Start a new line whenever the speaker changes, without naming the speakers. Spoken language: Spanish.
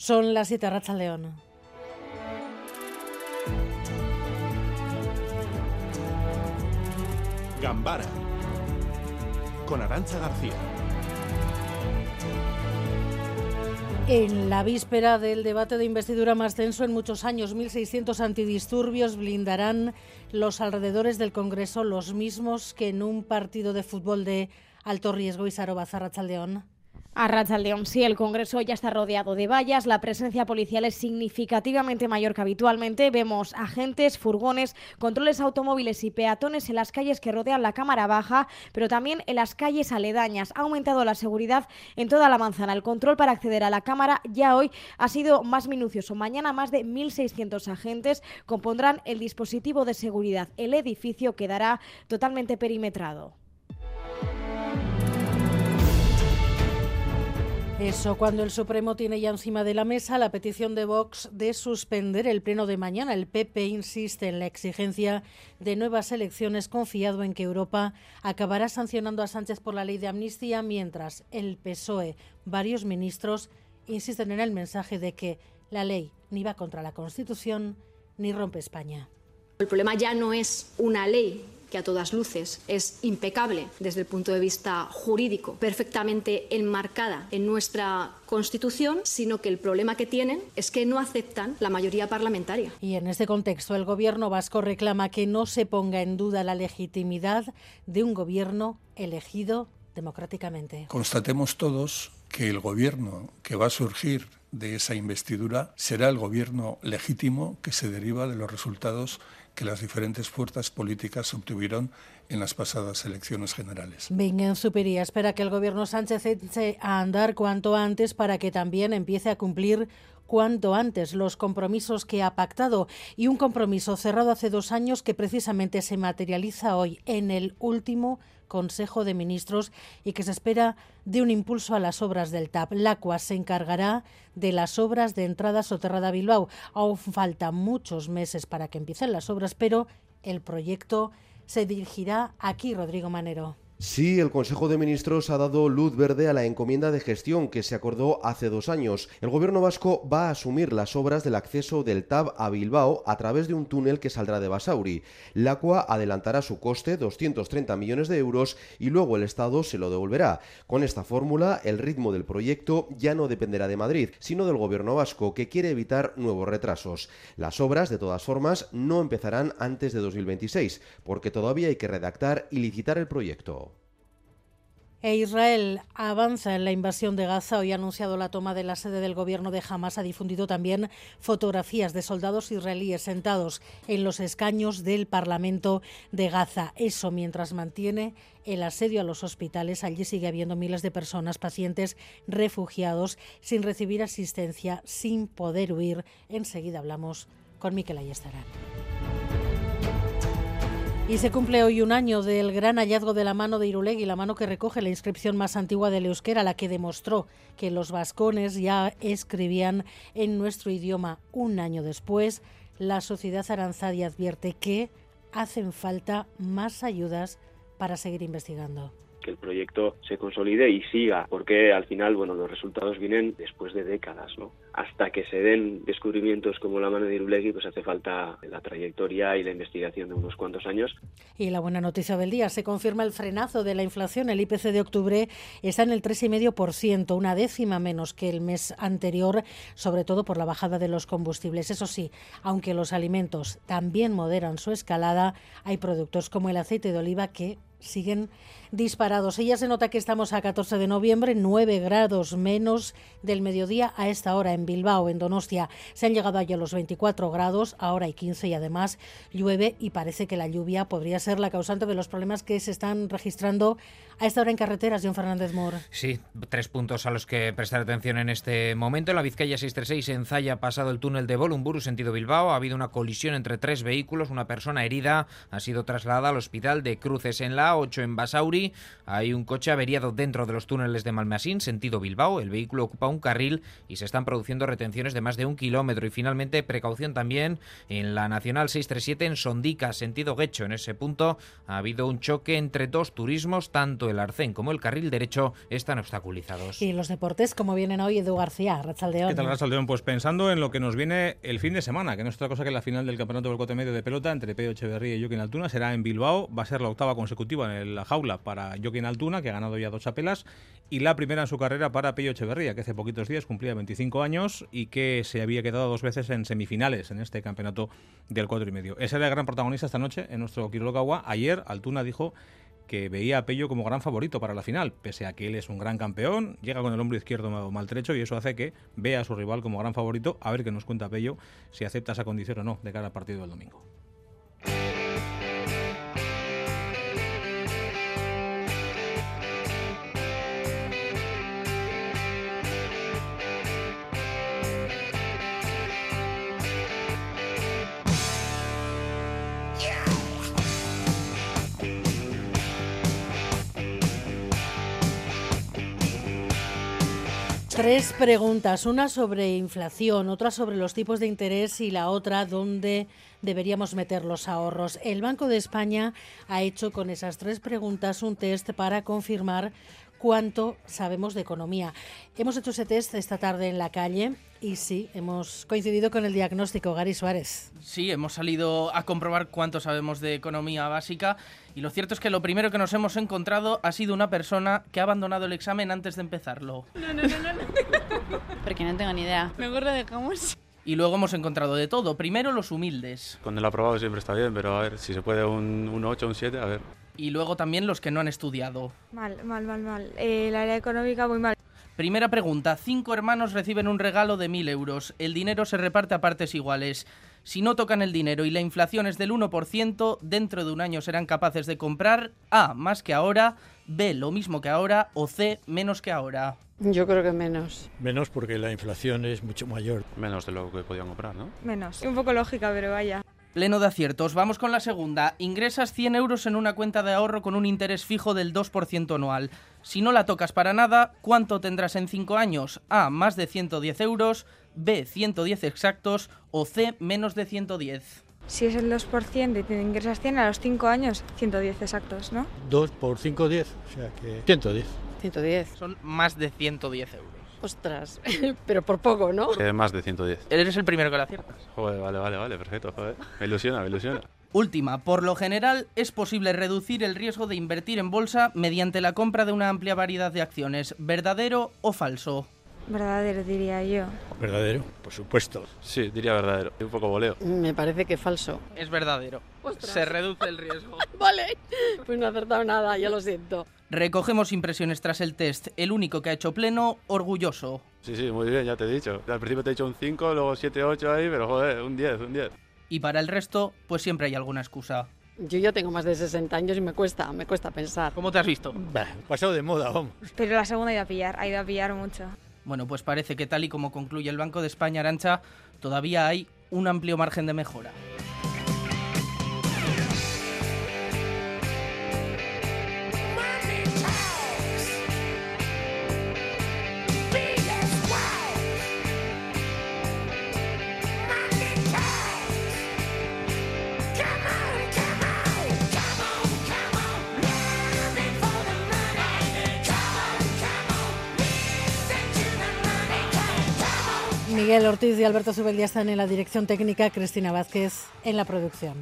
Son las 7 Racha León.
Gambara con Arancha García.
En la víspera del debate de investidura más tenso en muchos años, 1.600 antidisturbios blindarán los alrededores del Congreso, los mismos que en un partido de fútbol de alto riesgo y Sarobazarra Chaldeón.
A León, sí, el Congreso ya está rodeado de vallas, la presencia policial es significativamente mayor que habitualmente. Vemos agentes, furgones, controles automóviles y peatones en las calles que rodean la Cámara Baja, pero también en las calles aledañas. Ha aumentado la seguridad en toda la manzana. El control para acceder a la Cámara ya hoy ha sido más minucioso. Mañana más de 1.600 agentes compondrán el dispositivo de seguridad. El edificio quedará totalmente perimetrado.
Eso, cuando el Supremo tiene ya encima de la mesa la petición de Vox de suspender el pleno de mañana. El PP insiste en la exigencia de nuevas elecciones, confiado en que Europa acabará sancionando a Sánchez por la ley de amnistía, mientras el PSOE, varios ministros, insisten en el mensaje de que la ley ni va contra la Constitución ni rompe España.
El problema ya no es una ley que a todas luces es impecable desde el punto de vista jurídico, perfectamente enmarcada en nuestra Constitución, sino que el problema que tienen es que no aceptan la mayoría parlamentaria.
Y en este contexto, el gobierno vasco reclama que no se ponga en duda la legitimidad de un gobierno elegido democráticamente.
Constatemos todos que el gobierno que va a surgir de esa investidura será el gobierno legítimo que se deriva de los resultados que las diferentes fuerzas políticas obtuvieron en las pasadas elecciones generales.
Venga, Supería espera que el gobierno Sánchez eche a andar cuanto antes para que también empiece a cumplir cuanto antes los compromisos que ha pactado y un compromiso cerrado hace dos años que precisamente se materializa hoy en el último Consejo de Ministros y que se espera de un impulso a las obras del TAP. LACUA se encargará de las obras de entrada soterrada a Bilbao. Aún faltan muchos meses para que empiecen las obras, pero el proyecto se dirigirá aquí, Rodrigo Manero.
Sí, el Consejo de Ministros ha dado luz verde a la encomienda de gestión que se acordó hace dos años. El Gobierno vasco va a asumir las obras del acceso del TAB a Bilbao a través de un túnel que saldrá de Basauri. LACUA adelantará su coste, 230 millones de euros, y luego el Estado se lo devolverá. Con esta fórmula, el ritmo del proyecto ya no dependerá de Madrid, sino del Gobierno vasco, que quiere evitar nuevos retrasos. Las obras, de todas formas, no empezarán antes de 2026, porque todavía hay que redactar y licitar el proyecto.
E Israel avanza en la invasión de Gaza. Hoy ha anunciado la toma de la sede del gobierno de Hamas. Ha difundido también fotografías de soldados israelíes sentados en los escaños del Parlamento de Gaza. Eso mientras mantiene el asedio a los hospitales. Allí sigue habiendo miles de personas, pacientes, refugiados, sin recibir asistencia, sin poder huir. Enseguida hablamos con Miquel Ayestarán. Y se cumple hoy un año del gran hallazgo de la mano de Irulegui, la mano que recoge la inscripción más antigua del euskera, la que demostró que los vascones ya escribían en nuestro idioma. Un año después, la sociedad aranzadi advierte que hacen falta más ayudas para seguir investigando
que el proyecto se consolide y siga, porque al final, bueno, los resultados vienen después de décadas, ¿no? Hasta que se den descubrimientos como la mano de Irulegui, pues hace falta la trayectoria y la investigación de unos cuantos años.
Y la buena noticia del día, se confirma el frenazo de la inflación. El IPC de octubre está en el 3,5%, una décima menos que el mes anterior, sobre todo por la bajada de los combustibles. Eso sí, aunque los alimentos también moderan su escalada, hay productos como el aceite de oliva que siguen disparados. Y ya se nota que estamos a 14 de noviembre, 9 grados menos del mediodía a esta hora Bilbao, en Donostia. Se han llegado allí a los 24 grados, ahora hay 15 y además llueve y parece que la lluvia podría ser la causante de los problemas que se están registrando a esta hora en carreteras, John Fernández Mor.
Sí, tres puntos a los que prestar atención en este momento. En la Vizcaya 636 en Zaya ha pasado el túnel de Volumburu sentido Bilbao. Ha habido una colisión entre tres vehículos. Una persona herida ha sido trasladada al hospital de Cruces en la la A8 en Basauri hay un coche averiado dentro de los túneles de Malmasín, sentido Bilbao. El vehículo ocupa un carril y se están produciendo retenciones de más de un kilómetro. Y finalmente, precaución también en la Nacional 637 en Sondica, sentido Guecho. En ese punto ha habido un choque entre dos turismos, tanto el arcén como el carril derecho están obstaculizados.
Y los deportes, como vienen hoy, Edu García, Rachaldeón.
¿Qué tal, Rachaldeón? Pues pensando en lo que nos viene el fin de semana, que no es otra cosa que la final del Campeonato del Cote Medio de Pelota entre Pedro Echeverría y Joaquín Altuna, será en Bilbao, va a ser la octava consecutiva en la jaula para Joaquín Altuna, que ha ganado ya dos chapelas, y la primera en su carrera para Pello Echeverría, que hace poquitos días cumplía 25 años y que se había quedado dos veces en semifinales en este campeonato del cuatro y medio. Ese era el gran protagonista esta noche en nuestro Quirolocawa. Ayer Altuna dijo que veía a Pello como gran favorito para la final, pese a que él es un gran campeón, llega con el hombro izquierdo maltrecho y eso hace que vea a su rival como gran favorito, a ver qué nos cuenta Pello si acepta esa condición o no de cara al partido del domingo.
Tres preguntas, una sobre inflación, otra sobre los tipos de interés y la otra dónde deberíamos meter los ahorros. El Banco de España ha hecho con esas tres preguntas un test para confirmar cuánto sabemos de economía. Hemos hecho ese test esta tarde en la calle y sí, hemos coincidido con el diagnóstico, Gary Suárez.
Sí, hemos salido a comprobar cuánto sabemos de economía básica y lo cierto es que lo primero que nos hemos encontrado ha sido una persona que ha abandonado el examen antes de empezarlo.
No, no, no, no. Porque no tengo ni idea. Mejor lo dejamos.
Y luego hemos encontrado de todo. Primero los humildes.
Con el aprobado siempre está bien, pero a ver, si se puede un, un 8 un 7, a ver.
Y luego también los que no han estudiado.
Mal, mal, mal, mal. Eh, la área económica muy mal.
Primera pregunta. Cinco hermanos reciben un regalo de 1.000 euros. El dinero se reparte a partes iguales. Si no tocan el dinero y la inflación es del 1%, dentro de un año serán capaces de comprar A, más que ahora, B, lo mismo que ahora o C, menos que ahora.
Yo creo que menos.
Menos porque la inflación es mucho mayor.
Menos de lo que podían comprar, ¿no?
Menos. Un poco lógica, pero vaya.
Pleno de aciertos. Vamos con la segunda. Ingresas 100 euros en una cuenta de ahorro con un interés fijo del 2% anual. Si no la tocas para nada, ¿cuánto tendrás en 5 años? A, más de 110 euros, B, 110 exactos o C, menos de 110.
Si es el 2% y te ingresas 100 a los 5 años, 110 exactos, ¿no?
2 por 5, 10, o sea que 110.
110.
Son más de 110 euros.
Ostras, pero por poco, ¿no?
Eh, más de 110.
Eres el primero que lo aciertas.
Joder, vale, vale, vale, perfecto, joder. Me ilusiona, me ilusiona.
Última, por lo general es posible reducir el riesgo de invertir en bolsa mediante la compra de una amplia variedad de acciones, verdadero o falso.
Verdadero, diría yo.
Verdadero, por supuesto.
Sí, diría verdadero. Un poco voleo.
Me parece que falso.
Es verdadero.
Ostras.
Se reduce el riesgo.
vale, pues no he acertado nada, ya lo siento.
Recogemos impresiones tras el test. El único que ha hecho pleno, orgulloso.
Sí, sí, muy bien, ya te he dicho. Al principio te he dicho un 5, luego 7, 8 ahí, pero joder, un 10, un 10.
Y para el resto, pues siempre hay alguna excusa.
Yo ya tengo más de 60 años y me cuesta, me cuesta pensar.
¿Cómo te has visto?
Bah, pasado de moda, vamos.
Pero la segunda ha ido a pillar, ha ido a pillar mucho.
Bueno, pues parece que tal y como concluye el Banco de España Arancha, todavía hay un amplio margen de mejora.
Miguel Ortiz y Alberto Subeldía están en la dirección técnica, Cristina Vázquez en la producción.